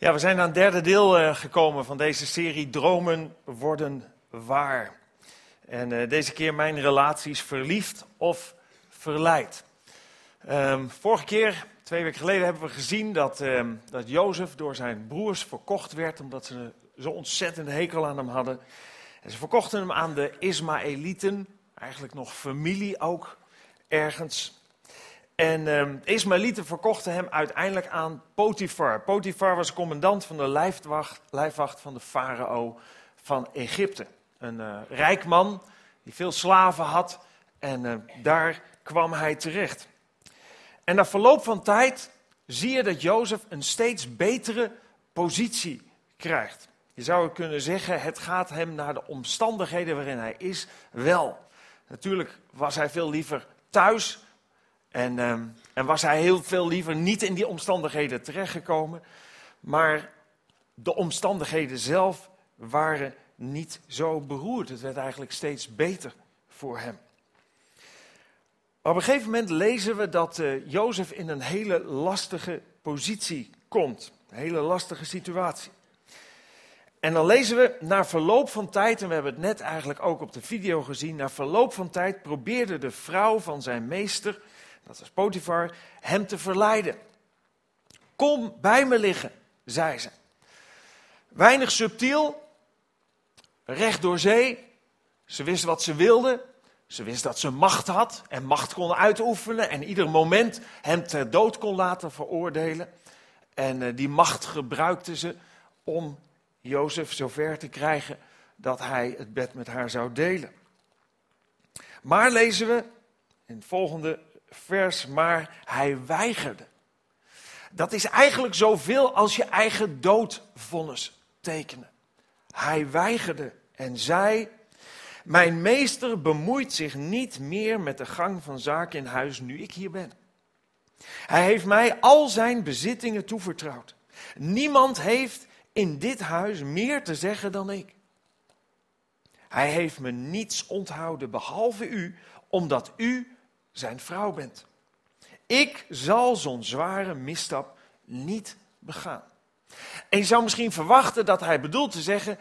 Ja, we zijn aan het derde deel uh, gekomen van deze serie Dromen worden waar. En uh, deze keer mijn relaties verliefd of verleid. Um, vorige keer, twee weken geleden, hebben we gezien dat, uh, dat Jozef door zijn broers verkocht werd, omdat ze zo ontzettend hekel aan hem hadden. En ze verkochten hem aan de Ismaëlieten, eigenlijk nog familie ook, ergens. En um, Ismaëlieten verkochten hem uiteindelijk aan Potifar. Potifar was commandant van de lijfwacht, lijfwacht van de farao van Egypte. Een uh, rijk man die veel slaven had en uh, daar kwam hij terecht. En na verloop van tijd zie je dat Jozef een steeds betere positie krijgt. Je zou kunnen zeggen, het gaat hem naar de omstandigheden waarin hij is wel. Natuurlijk was hij veel liever thuis en, uh, en, was hij heel veel liever niet in die omstandigheden terechtgekomen. Maar de omstandigheden zelf waren niet zo beroerd. Het werd eigenlijk steeds beter voor hem. op een gegeven moment lezen we dat uh, Jozef in een hele lastige positie komt. Een hele lastige situatie. En dan lezen we, na verloop van tijd, en we hebben het net eigenlijk ook op de video gezien, na verloop van tijd probeerde de vrouw van zijn meester dat was Potifar, hem te verleiden. Kom bij me liggen, zei ze. Weinig subtiel, recht door zee. Ze wist wat ze wilde. Ze wist dat ze macht had en macht kon uitoefenen en ieder moment hem ter dood kon laten veroordelen. En uh, die macht gebruikte ze om Jozef zover te krijgen dat hij het bed met haar zou delen. Maar lezen we in het volgende vers, maar hij weigerde. Dat is eigenlijk zoveel als je eigen doodvonnis tekenen. Hij weigerde en zei: Mijn meester bemoeit zich niet meer met de gang van zaken in huis nu ik hier ben. Hij heeft mij al zijn bezittingen toevertrouwd. Niemand heeft in dit huis meer te zeggen dan ik. Hij heeft me niets onthouden behalve u, omdat u zijn vrouw bent. Ik zal zo'n zware misstap niet begaan. En je zou misschien verwachten dat hij bedoelt te zeggen: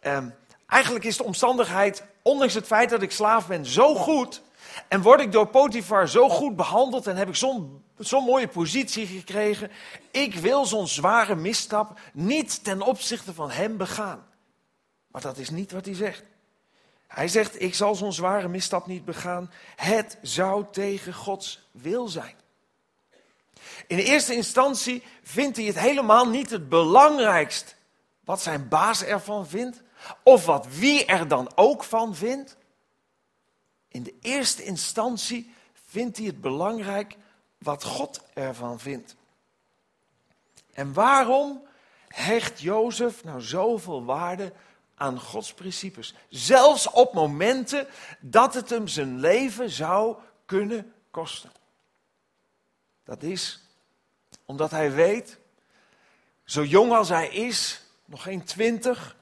eh, eigenlijk is de omstandigheid, ondanks het feit dat ik slaaf ben, zo goed. En word ik door Potifar zo goed behandeld en heb ik zo'n zo'n mooie positie gekregen. Ik wil zo'n zware misstap niet ten opzichte van hem begaan. Maar dat is niet wat hij zegt. Hij zegt, ik zal zo'n zware misstap niet begaan. Het zou tegen Gods wil zijn. In de eerste instantie vindt hij het helemaal niet het belangrijkst wat zijn baas ervan vindt, of wat wie er dan ook van vindt. In de eerste instantie vindt hij het belangrijk wat God ervan vindt. En waarom hecht Jozef nou zoveel waarde aan Gods principes. Zelfs op momenten dat het hem zijn leven zou kunnen kosten. Dat is omdat hij weet, zo jong als hij is, nog geen twintig,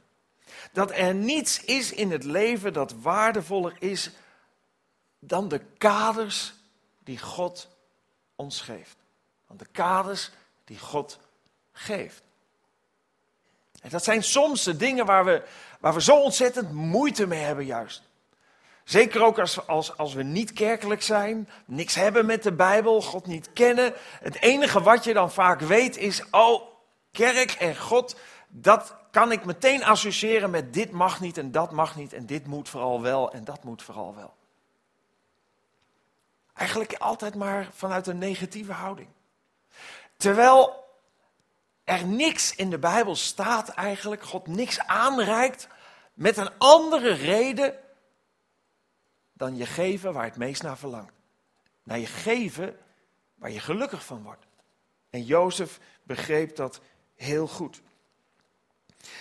dat er niets is in het leven dat waardevoller is dan de kaders die God ons geeft. Dan de kaders die God geeft. Dat zijn soms de dingen waar we, waar we zo ontzettend moeite mee hebben juist. Zeker ook als, als, als we niet kerkelijk zijn, niks hebben met de Bijbel, God niet kennen. Het enige wat je dan vaak weet is, oh, kerk en God, dat kan ik meteen associëren met dit mag niet en dat mag niet en dit moet vooral wel en dat moet vooral wel. Eigenlijk altijd maar vanuit een negatieve houding. Terwijl er niks in de Bijbel staat eigenlijk, God niks aanreikt met een andere reden dan je geven waar het meest naar verlangt. Naar je geven waar je gelukkig van wordt. En Jozef begreep dat heel goed.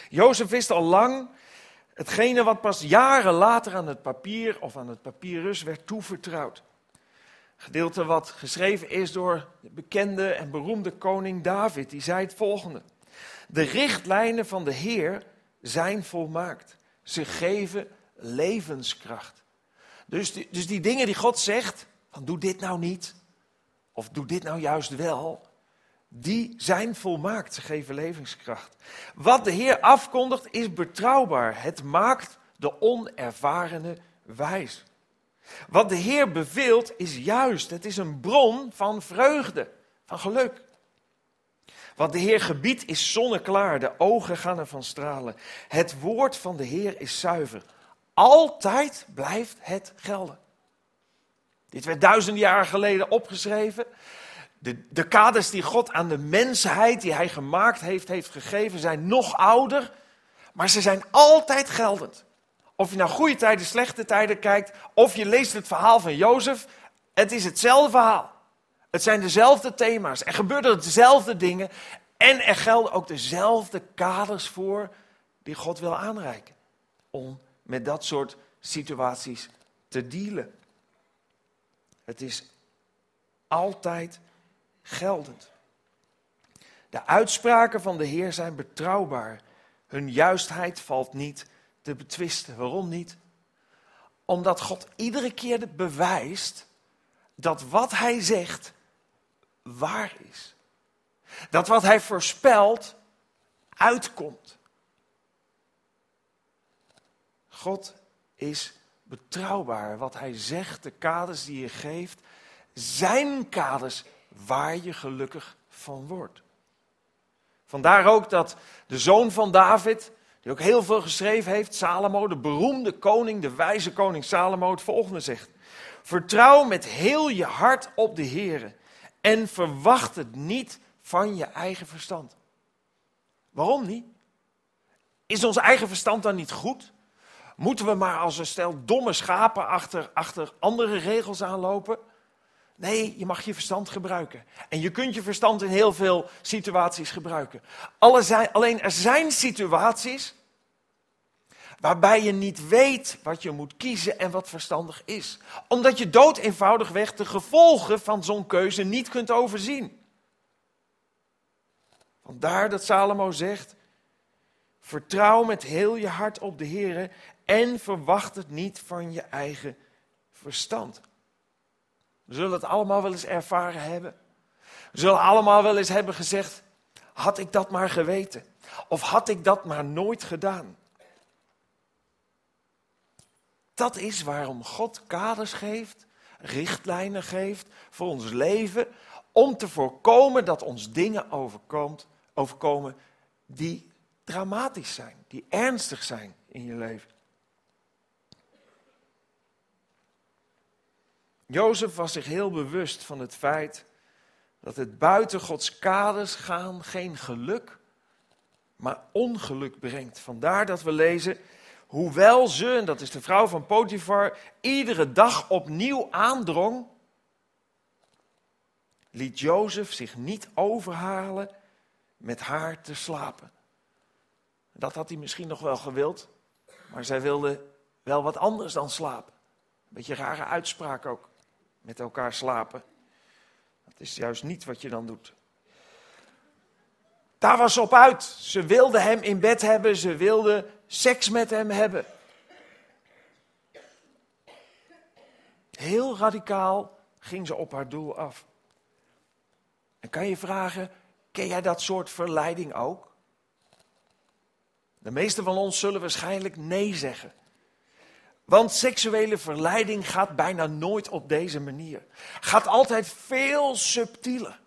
Jozef wist al lang hetgene wat pas jaren later aan het papier of aan het papyrus werd toevertrouwd. Gedeelte wat geschreven is door de bekende en beroemde koning David. Die zei het volgende. De richtlijnen van de Heer zijn volmaakt. Ze geven levenskracht. Dus die, dus die dingen die God zegt, van doe dit nou niet, of doe dit nou juist wel, Die zijn volmaakt, ze geven levingskracht. Wat de Heer afkondigt is betrouwbaar. Het maakt de onervarene wijs. Wat de Heer beveelt is juist. Het is een bron van vreugde, van geluk. Wat de Heer gebiedt is zonneklaar, de ogen gaan ervan stralen. Het woord van de Heer is zuiver. Altijd blijft het gelden. Dit werd duizenden jaren geleden opgeschreven. De, de kaders die God aan de mensheid, die hij gemaakt heeft, heeft gegeven, zijn nog ouder, maar ze zijn altijd geldend. Of je naar goede tijden, slechte tijden kijkt, of je leest het verhaal van Jozef, het is hetzelfde verhaal. Het zijn dezelfde thema's, er gebeuren dezelfde dingen en er gelden ook dezelfde kaders voor die God wil aanreiken. Om met dat soort situaties te dealen. Het is altijd geldend. De uitspraken van de Heer zijn betrouwbaar. Hun juistheid valt niet te betwisten. Waarom niet? Omdat God iedere keer bewijst dat wat Hij zegt waar is. Dat wat Hij voorspelt uitkomt. God is betrouwbaar. Wat Hij zegt, de kaders die Hij geeft, zijn kaders waar je gelukkig van wordt. Vandaar ook dat de zoon van David, die ook heel veel geschreven heeft, Salomo, de beroemde koning, de wijze koning Salomo, het volgende zegt. Vertrouw met heel je hart op de Heer en verwacht het niet van je eigen verstand. Waarom niet? Is ons eigen verstand dan niet goed? Moeten we maar als een stel domme schapen achter, achter andere regels aanlopen? Nee, je mag je verstand gebruiken. En je kunt je verstand in heel veel situaties gebruiken. alleen er zijn situaties waarbij je niet weet wat je moet kiezen en wat verstandig is. Omdat je dood eenvoudigweg de gevolgen van zo'n keuze niet kunt overzien. Vandaar dat Salomo zegt: Vertrouw met heel je hart op de Heer en verwacht het niet van je eigen verstand. We zullen het allemaal wel eens ervaren hebben. We zullen allemaal wel eens hebben gezegd: had ik dat maar geweten? Of had ik dat maar nooit gedaan? Dat is waarom God kaders geeft, richtlijnen geeft voor ons leven, om te voorkomen dat ons dingen overkomt, overkomen die dramatisch zijn, die ernstig zijn in je leven. Jozef was zich heel bewust van het feit dat het buiten Gods kaders gaan geen geluk, maar ongeluk brengt. Vandaar dat we lezen, hoewel ze, en dat is de vrouw van Potifar, iedere dag opnieuw aandrong, liet Jozef zich niet overhalen met haar te slapen. Dat had hij misschien nog wel gewild, maar zij wilde wel wat anders dan slapen. Een beetje rare uitspraak ook met elkaar slapen. Dat is juist niet wat je dan doet. Daar was op uit. Ze wilde hem in bed hebben, ze wilde seks met hem hebben. Heel radicaal ging ze op haar doel af. En kan je vragen, ken jij dat soort verleiding ook? De meeste van ons zullen waarschijnlijk nee zeggen. Want seksuele verleiding gaat bijna nooit op deze manier. Gaat altijd veel subtieler,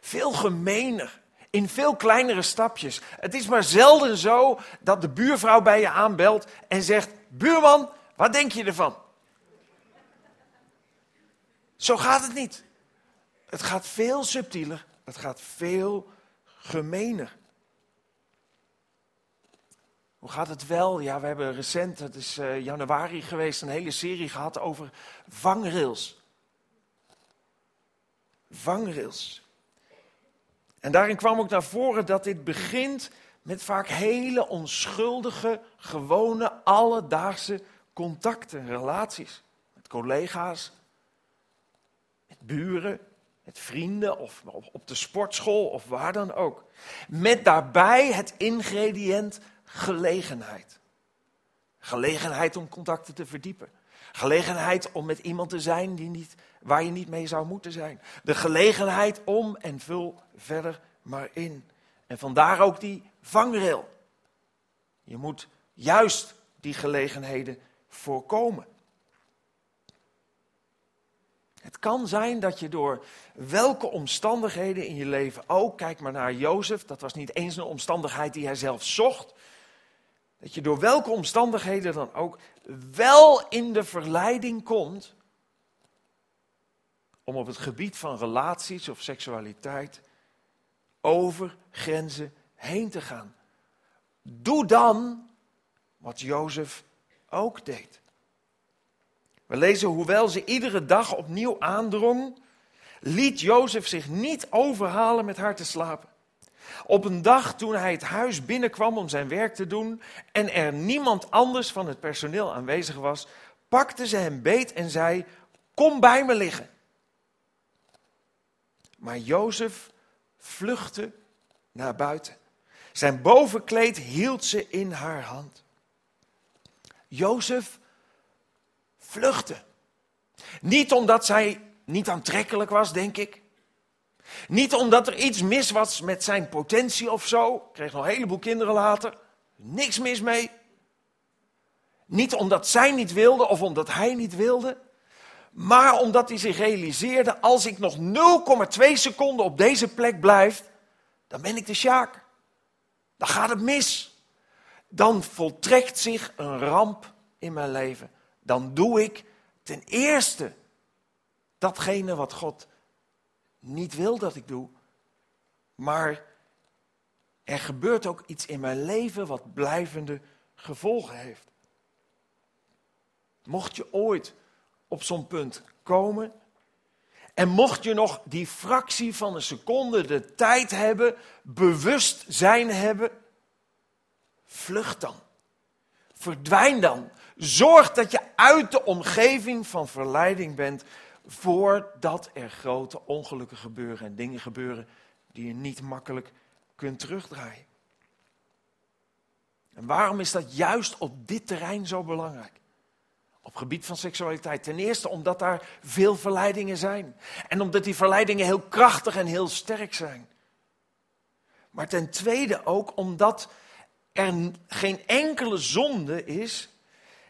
veel gemener, in veel kleinere stapjes. Het is maar zelden zo dat de buurvrouw bij je aanbelt en zegt: Buurman, wat denk je ervan? Zo gaat het niet. Het gaat veel subtieler, het gaat veel gemener. Hoe gaat het wel? Ja, we hebben recent, het is uh, januari geweest, een hele serie gehad over vangrails. Vangrails. En daarin kwam ook naar voren dat dit begint met vaak hele onschuldige, gewone, alledaagse contacten, relaties. Met collega's, met buren, met vrienden of op de sportschool of waar dan ook. Met daarbij het ingrediënt gelegenheid. Gelegenheid om contacten te verdiepen. Gelegenheid om met iemand te zijn die niet waar je niet mee zou moeten zijn. De gelegenheid om en vul verder maar in. En vandaar ook die vangrail. Je moet juist die gelegenheden voorkomen. Het kan zijn dat je door welke omstandigheden in je leven ook, kijk maar naar Jozef, dat was niet eens een omstandigheid die hij zelf zocht, dat je door welke omstandigheden dan ook wel in de verleiding komt om op het gebied van relaties of seksualiteit over grenzen heen te gaan. Doe dan wat Jozef ook deed. We lezen, hoewel ze iedere dag opnieuw aandrong, liet Jozef zich niet overhalen met haar te slapen. Op een dag toen hij het huis binnenkwam om zijn werk te doen en er niemand anders van het personeel aanwezig was, pakte ze hem beet en zei: Kom bij me liggen. Maar Jozef vluchtte naar buiten. Zijn bovenkleed hield ze in haar hand. Jozef vluchtte. Niet omdat zij niet aantrekkelijk was, denk ik. Niet omdat er iets mis was met zijn potentie of zo. Ik kreeg nog een heleboel kinderen later. Niks mis mee. Niet omdat zij niet wilde of omdat hij niet wilde. Maar omdat hij zich realiseerde, als ik nog 0,2 seconden op deze plek blijf, dan ben ik de Sjaak. Dan gaat het mis. Dan voltrekt zich een ramp in mijn leven. Dan doe ik ten eerste datgene wat God niet wil dat ik doe. Maar er gebeurt ook iets in mijn leven wat blijvende gevolgen heeft. Mocht je ooit op zo'n punt komen. En mocht je nog die fractie van een seconde de tijd hebben, bewustzijn hebben, vlucht dan. Verdwijn dan. Zorg dat je uit de omgeving van verleiding bent voordat er grote ongelukken gebeuren en dingen gebeuren die je niet makkelijk kunt terugdraaien. En waarom is dat juist op dit terrein zo belangrijk? Op gebied van seksualiteit. Ten eerste omdat daar veel verleidingen zijn. En omdat die verleidingen heel krachtig en heel sterk zijn. Maar ten tweede ook omdat er geen enkele zonde is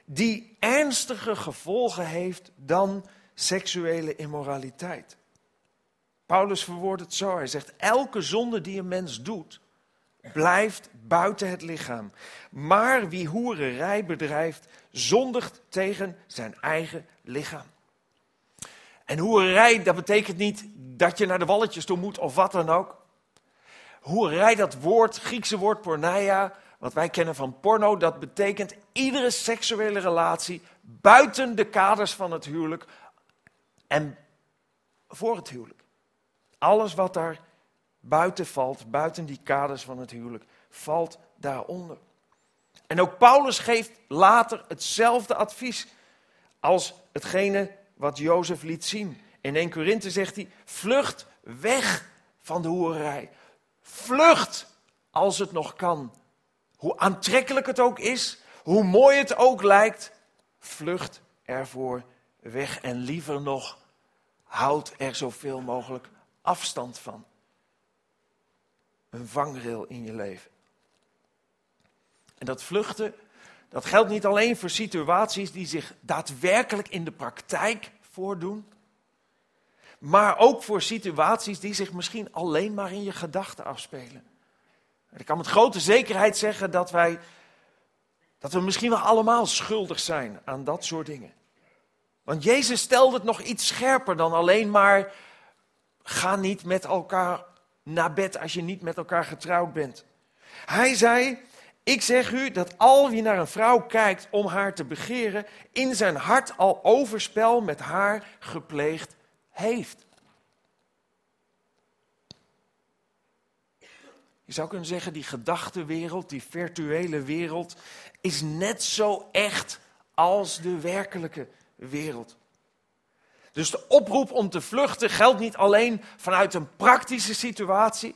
die ernstige gevolgen heeft dan seksuele immoraliteit. Paulus verwoordt het zo. Hij zegt: elke zonde die een mens doet, blijft buiten het lichaam. Maar wie hoererij bedrijft, zondigt tegen zijn eigen lichaam. En hoererij, dat betekent niet dat je naar de walletjes toe moet of wat dan ook. Hoererij, dat woord, Griekse woord porneia, wat wij kennen van porno, dat betekent iedere seksuele relatie buiten de kaders van het huwelijk en voor het huwelijk. Alles wat daar buiten valt, buiten die kaders van het huwelijk, valt daaronder. En ook Paulus geeft later hetzelfde advies als hetgene wat Jozef liet zien. In 1 Korinthe zegt hij, vlucht weg van de hoerij. Vlucht als het nog kan. Hoe aantrekkelijk het ook is, hoe mooi het ook lijkt, vlucht ervoor weg. En liever nog, houd er zoveel mogelijk afstand van. Een vangrail in je leven. En dat vluchten, dat geldt niet alleen voor situaties die zich daadwerkelijk in de praktijk voordoen, maar ook voor situaties die zich misschien alleen maar in je gedachten afspelen. ik kan met grote zekerheid zeggen dat wij, dat we misschien wel allemaal schuldig zijn aan dat soort dingen. Want Jezus stelde het nog iets scherper dan alleen maar, ga niet met elkaar naar bed als je niet met elkaar getrouwd bent. Hij zei, ik zeg u dat al wie naar een vrouw kijkt om haar te begeren, in zijn hart al overspel met haar gepleegd heeft. Je zou kunnen zeggen, die gedachtenwereld, die virtuele wereld, is net zo echt als de werkelijke wereld. Dus de oproep om te vluchten geldt niet alleen vanuit een praktische situatie,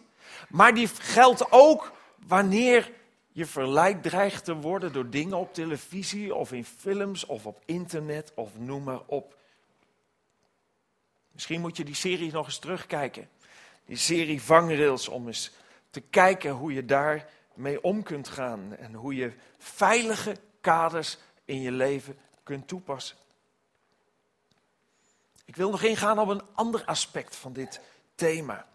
maar die geldt ook wanneer je verleid dreigt te worden door dingen op televisie of in films of op internet of noem maar op. Misschien moet je die serie nog eens terugkijken. Die serie Vangrails, om eens te kijken hoe je daar mee om kunt gaan. En hoe je veilige kaders in je leven kunt toepassen. Ik wil nog ingaan op een ander aspect van dit thema.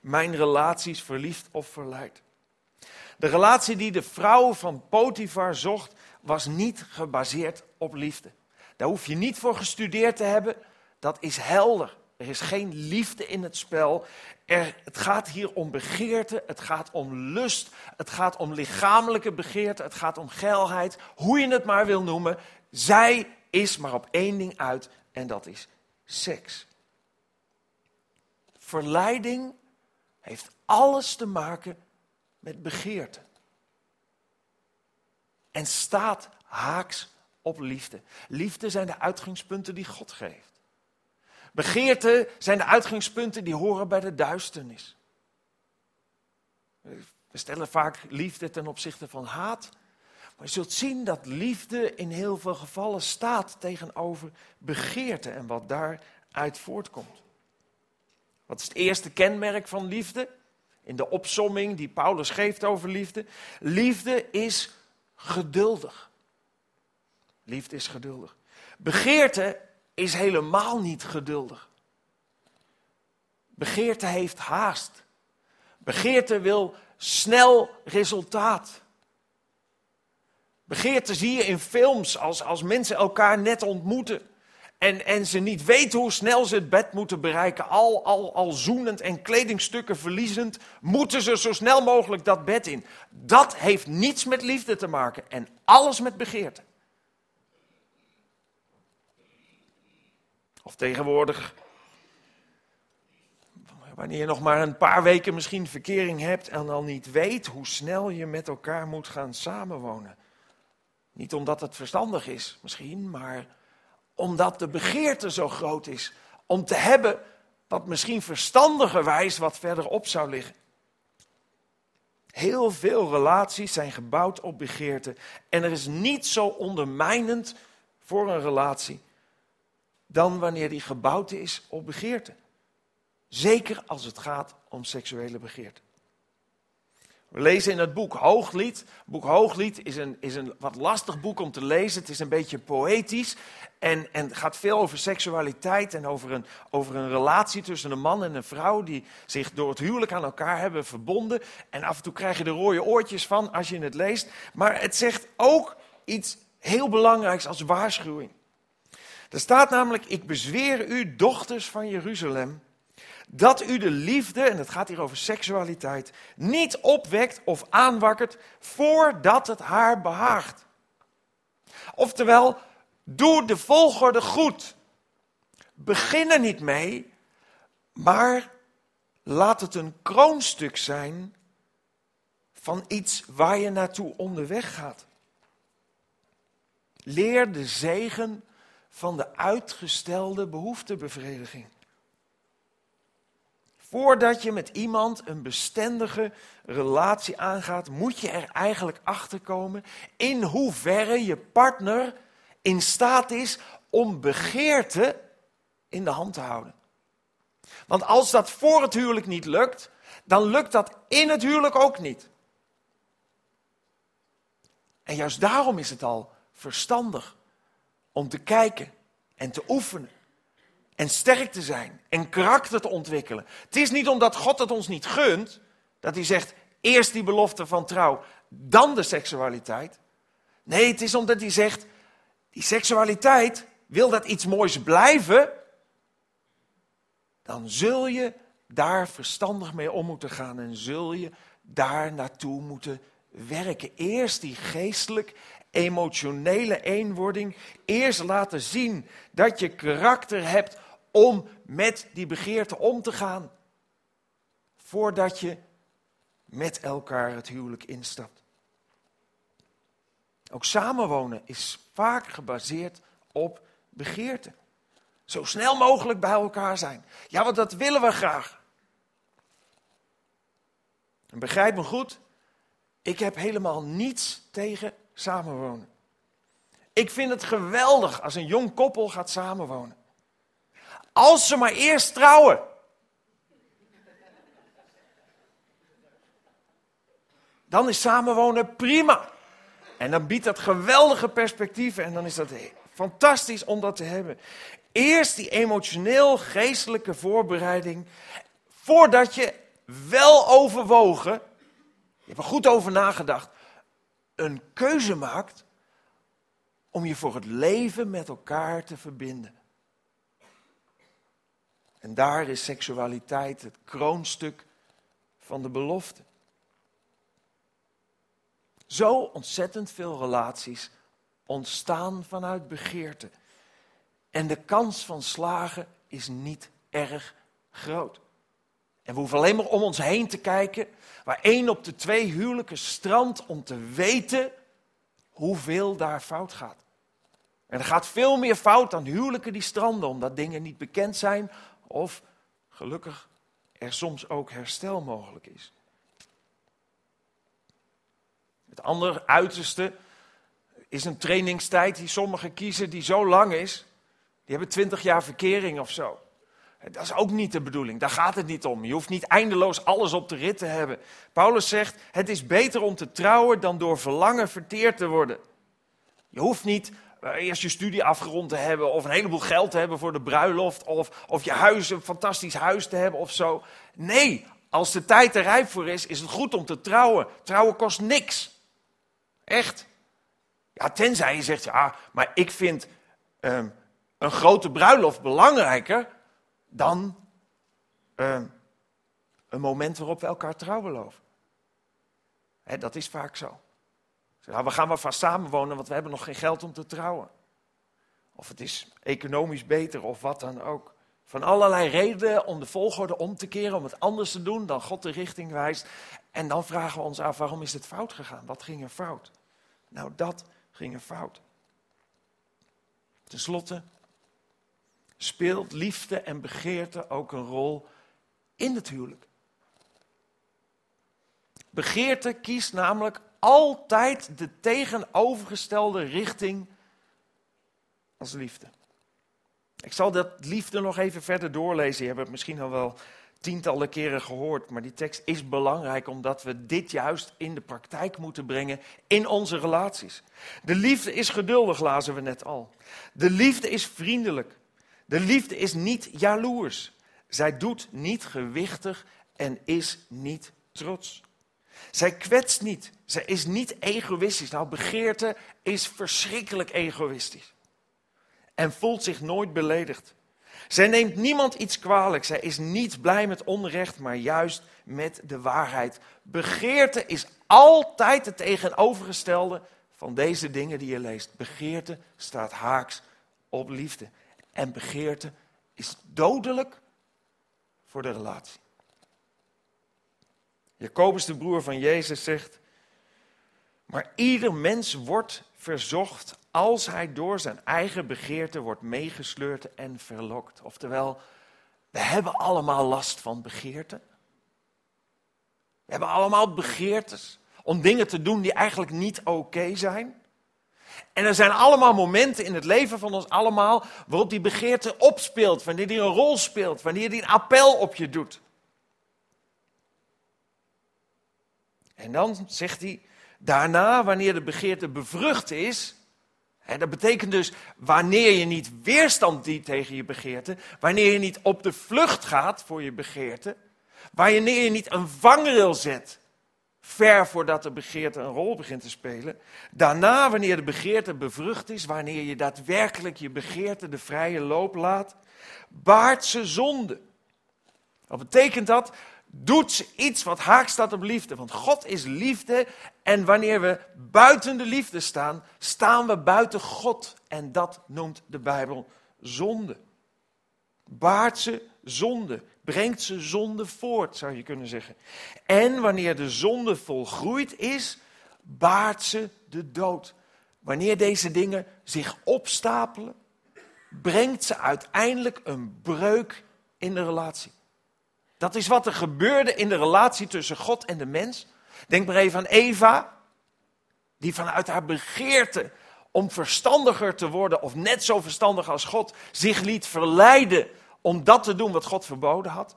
Mijn relaties verliefd of verleid. De relatie die de vrouw van Potifar zocht, was niet gebaseerd op liefde. Daar hoef je niet voor gestudeerd te hebben. Dat is helder. Er is geen liefde in het spel. Er, het gaat hier om begeerte, het gaat om lust, het gaat om lichamelijke begeerte, het gaat om geilheid, hoe je het maar wil noemen. Zij is maar op één ding uit en dat is seks. Verleiding heeft alles te maken met begeerte. En staat haaks op liefde. Liefde zijn de uitgangspunten die God geeft. Begeerte zijn de uitgangspunten die horen bij de duisternis. We stellen vaak liefde ten opzichte van haat. Maar je zult zien dat liefde in heel veel gevallen staat tegenover begeerte en wat daaruit voortkomt. Wat is het eerste kenmerk van liefde? In de opsomming die Paulus geeft over liefde. Liefde is geduldig. Liefde is geduldig. Begeerte is helemaal niet geduldig. Begeerte heeft haast. Begeerte wil snel resultaat. Begeerte zie je in films als, als mensen elkaar net ontmoeten. En, en ze niet weten hoe snel ze het bed moeten bereiken. Al, al, al zoenend en kledingstukken verliezend, moeten ze zo snel mogelijk dat bed in. Dat heeft niets met liefde te maken en alles met begeerte. Of tegenwoordig, wanneer je nog maar een paar weken misschien verkering hebt en al niet weet hoe snel je met elkaar moet gaan samenwonen. Niet omdat het verstandig is, misschien, maar omdat de begeerte zo groot is om te hebben wat misschien verstandigerwijs wat verderop zou liggen. Heel veel relaties zijn gebouwd op begeerte. En er is niet zo ondermijnend voor een relatie dan wanneer die gebouwd is op begeerte. Zeker als het gaat om seksuele begeerte. We lezen in het boek Hooglied. Het boek Hooglied is een, is een wat lastig boek om te lezen. Het is een beetje poëtisch en, en gaat veel over seksualiteit en over een, over een relatie tussen een man en een vrouw die zich door het huwelijk aan elkaar hebben verbonden. En af en toe krijg je er rode oortjes van als je het leest. Maar het zegt ook iets heel belangrijks als waarschuwing. Er staat namelijk, ik bezweer u, dochters van Jeruzalem, dat u de liefde, en het gaat hier over seksualiteit, niet opwekt of aanwakkert voordat het haar behaagt. Oftewel, doe de volgorde goed. Begin er niet mee, maar laat het een kroonstuk zijn van iets waar je naartoe onderweg gaat. Leer de zegen van de uitgestelde behoeftebevrediging. Voordat je met iemand een bestendige relatie aangaat, moet je er eigenlijk achter komen in hoeverre je partner in staat is om begeerte in de hand te houden. Want als dat voor het huwelijk niet lukt, dan lukt dat in het huwelijk ook niet. En juist daarom is het al verstandig om te kijken en te oefenen. En sterk te zijn en karakter te ontwikkelen. Het is niet omdat God het ons niet gunt, dat hij zegt, eerst die belofte van trouw, dan de seksualiteit. Nee, het is omdat hij zegt, die seksualiteit, wil dat iets moois blijven, dan zul je daar verstandig mee om moeten gaan en zul je daar naartoe moeten werken. Eerst die geestelijk emotionele eenwording. Eerst laten zien dat je karakter hebt om met die begeerte om te gaan. Voordat je met elkaar het huwelijk instapt. Ook samenwonen is vaak gebaseerd op begeerte. Zo snel mogelijk bij elkaar zijn. Ja, want dat willen we graag. En begrijp me goed, ik heb helemaal niets tegen samenwonen. Ik vind het geweldig als een jong koppel gaat samenwonen. Als ze maar eerst trouwen. Dan is samenwonen prima. En dan biedt dat geweldige perspectieven en dan is dat fantastisch om dat te hebben. Eerst die emotioneel-geestelijke voorbereiding, voordat je wel overwogen, je hebt er goed over nagedacht, een keuze maakt om je voor het leven met elkaar te verbinden. En daar is seksualiteit het kroonstuk van de belofte. Zo ontzettend veel relaties ontstaan vanuit begeerte. En de kans van slagen is niet erg groot. En we hoeven alleen maar om ons heen te kijken, waar één op de twee huwelijken strandt om te weten hoeveel daar fout gaat. En er gaat veel meer fout dan huwelijken die stranden, omdat dingen niet bekend zijn of gelukkig er soms ook herstel mogelijk is. Het andere uiterste is een trainingstijd die sommigen kiezen die zo lang is. Die hebben twintig jaar verkering of zo. Dat is ook niet de bedoeling, daar gaat het niet om. Je hoeft niet eindeloos alles op de rit te hebben. Paulus zegt, het is beter om te trouwen dan door verlangen verteerd te worden. Je hoeft niet eerst je studie afgerond te hebben of een heleboel geld te hebben voor de bruiloft of, of je huis, een fantastisch huis te hebben of zo. Nee, als de tijd er rijp voor is, is het goed om te trouwen. Trouwen kost niks. Echt. Ja, tenzij je zegt, ja, maar ik vind um, een grote bruiloft belangrijker dan um, een moment waarop we elkaar trouwen loven. He, dat is vaak zo. Nou, we gaan maar vast samenwonen, want we hebben nog geen geld om te trouwen. Of het is economisch beter of wat dan ook. Van allerlei redenen om de volgorde om te keren, om het anders te doen dan God de richting wijst. En dan vragen we ons af, waarom is het fout gegaan? Wat ging er fout? Nou, dat ging er fout. Ten slotte speelt liefde en begeerte ook een rol in het huwelijk. Begeerte kiest namelijk altijd de tegenovergestelde richting als liefde. Ik zal dat liefde nog even verder doorlezen. Je hebt het misschien al wel tientallen keren gehoord, maar die tekst is belangrijk omdat we dit juist in de praktijk moeten brengen in onze relaties. De liefde is geduldig, lazen we net al. De liefde is vriendelijk. De liefde is niet jaloers. Zij doet niet gewichtig en is niet trots. Zij kwetst niet. Zij is niet egoïstisch. Nou, begeerte is verschrikkelijk egoïstisch. En voelt zich nooit beledigd. Zij neemt niemand iets kwalijk. Zij is niet blij met onrecht, maar juist met de waarheid. Begeerte is altijd het tegenovergestelde van deze dingen die je leest. Begeerte staat haaks op liefde. En begeerte is dodelijk voor de relatie. Jacobus, de broer van Jezus, zegt: Maar ieder mens wordt verzocht als hij door zijn eigen begeerte wordt meegesleurd en verlokt. Oftewel, we hebben allemaal last van begeerte. We hebben allemaal begeertes om dingen te doen die eigenlijk niet oké zijn. En er zijn allemaal momenten in het leven van ons allemaal waarop die begeerte opspeelt, wanneer die een rol speelt, wanneer die een appel op je doet. En dan zegt hij, daarna, wanneer de begeerte bevrucht is, hè, dat betekent dus wanneer je niet weerstand dient tegen je begeerte, wanneer je niet op de vlucht gaat voor je begeerte, wanneer je niet een vangrail zet, ver voordat de begeerte een rol begint te spelen. Daarna, wanneer de begeerte bevrucht is, wanneer je daadwerkelijk je begeerte de vrije loop laat, baart ze zonde. Wat betekent dat? Doet ze iets wat haak staat op liefde. Want God is liefde en wanneer we buiten de liefde staan, staan we buiten God. En dat noemt de Bijbel zonde. Baart ze zonde, brengt ze zonde voort, zou je kunnen zeggen. En wanneer de zonde volgroeid is, baart ze de dood. Wanneer deze dingen zich opstapelen, brengt ze uiteindelijk een breuk in de relatie. Dat is wat er gebeurde in de relatie tussen God en de mens. Denk maar even aan Eva, die vanuit haar begeerte om verstandiger te worden, of net zo verstandig als God, zich liet verleiden om dat te doen wat God verboden had.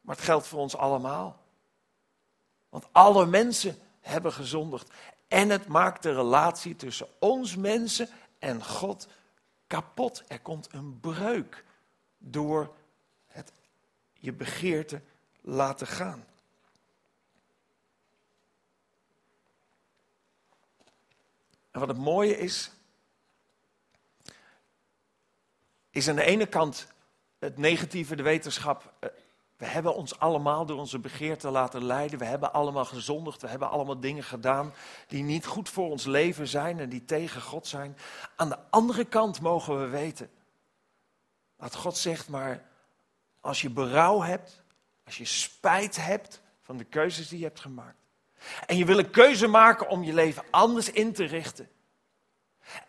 Maar het geldt voor ons allemaal. Want alle mensen hebben gezondigd. En het maakt de relatie tussen ons mensen en God kapot. Er komt een breuk door je begeerte laten gaan. En wat het mooie is, is aan de ene kant het negatieve, de wetenschap. Eh, we hebben ons allemaal door onze begeerte laten leiden. We hebben allemaal gezondigd. We hebben allemaal dingen gedaan die niet goed voor ons leven zijn en die tegen God zijn. Aan de andere kant mogen we weten dat God zegt, maar als je berouw hebt, als je spijt hebt van de keuzes die je hebt gemaakt. En je wil een keuze maken om je leven anders in te richten.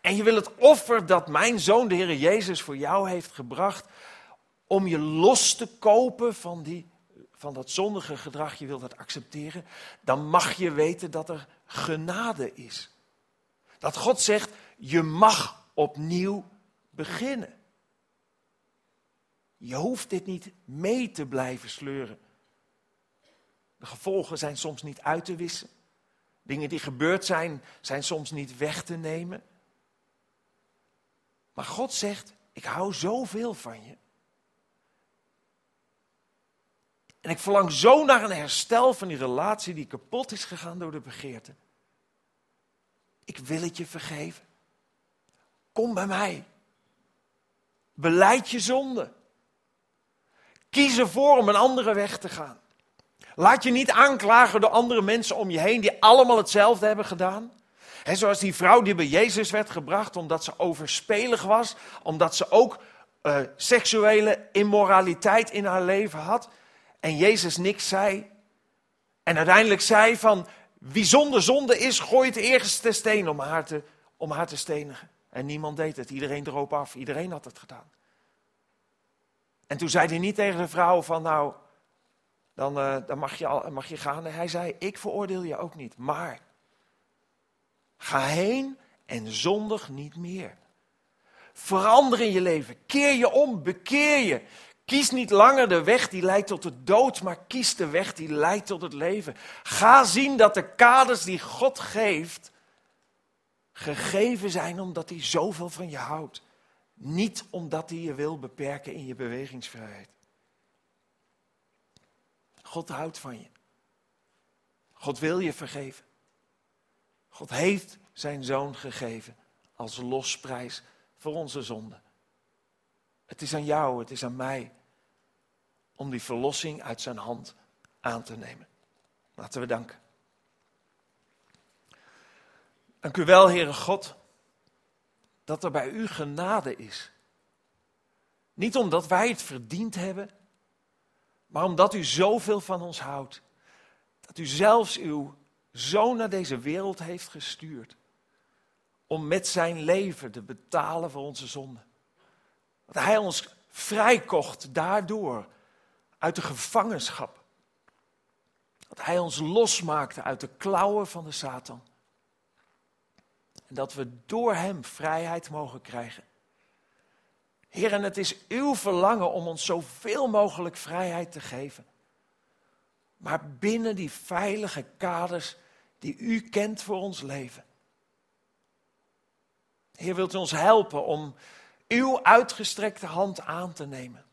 En je wil het offer dat mijn zoon, de Heer Jezus, voor jou heeft gebracht, om je los te kopen van, die, van dat zondige gedrag, je wilt dat accepteren, dan mag je weten dat er genade is. Dat God zegt, je mag opnieuw beginnen. Je hoeft dit niet mee te blijven sleuren. De gevolgen zijn soms niet uit te wissen. Dingen die gebeurd zijn, zijn soms niet weg te nemen. Maar God zegt, ik hou zoveel van je. En ik verlang zo naar een herstel van die relatie die kapot is gegaan door de begeerte. Ik wil het je vergeven. Kom bij mij. Beleid je zonde. Kies ervoor om een andere weg te gaan. Laat je niet aanklagen door andere mensen om je heen die allemaal hetzelfde hebben gedaan. He, zoals die vrouw die bij Jezus werd gebracht omdat ze overspelig was, omdat ze ook uh, seksuele immoraliteit in haar leven had. En Jezus niks zei. En uiteindelijk zei van, wie zonder zonde is, gooit de eerste steen om haar te, om haar te stenigen. En niemand deed het, iedereen droop af, iedereen had het gedaan. En toen zei hij niet tegen de vrouw van, nou, dan, uh, dan mag, je al, mag je gaan. Hij zei, ik veroordeel je ook niet, maar ga heen en zondig niet meer. Verander in je leven, keer je om, bekeer je. Kies niet langer de weg die leidt tot de dood, maar kies de weg die leidt tot het leven. Ga zien dat de kaders die God geeft, gegeven zijn omdat hij zoveel van je houdt. Niet omdat hij je wil beperken in je bewegingsvrijheid. God houdt van je. God wil je vergeven. God heeft zijn zoon gegeven als losprijs voor onze zonde. Het is aan jou, het is aan mij om die verlossing uit zijn hand aan te nemen. Laten we danken. Dank u wel, Heere God, dat er bij u genade is. Niet omdat wij het verdiend hebben, maar omdat u zoveel van ons houdt. Dat u zelfs uw zoon naar deze wereld heeft gestuurd. Om met zijn leven te betalen voor onze zonden. Dat hij ons vrijkocht daardoor uit de gevangenschap. Dat hij ons losmaakte uit de klauwen van de Satan. En dat we door hem vrijheid mogen krijgen. Heer, en het is uw verlangen om ons zoveel mogelijk vrijheid te geven. Maar binnen die veilige kaders die u kent voor ons leven. Heer, wilt u ons helpen om uw uitgestrekte hand aan te nemen.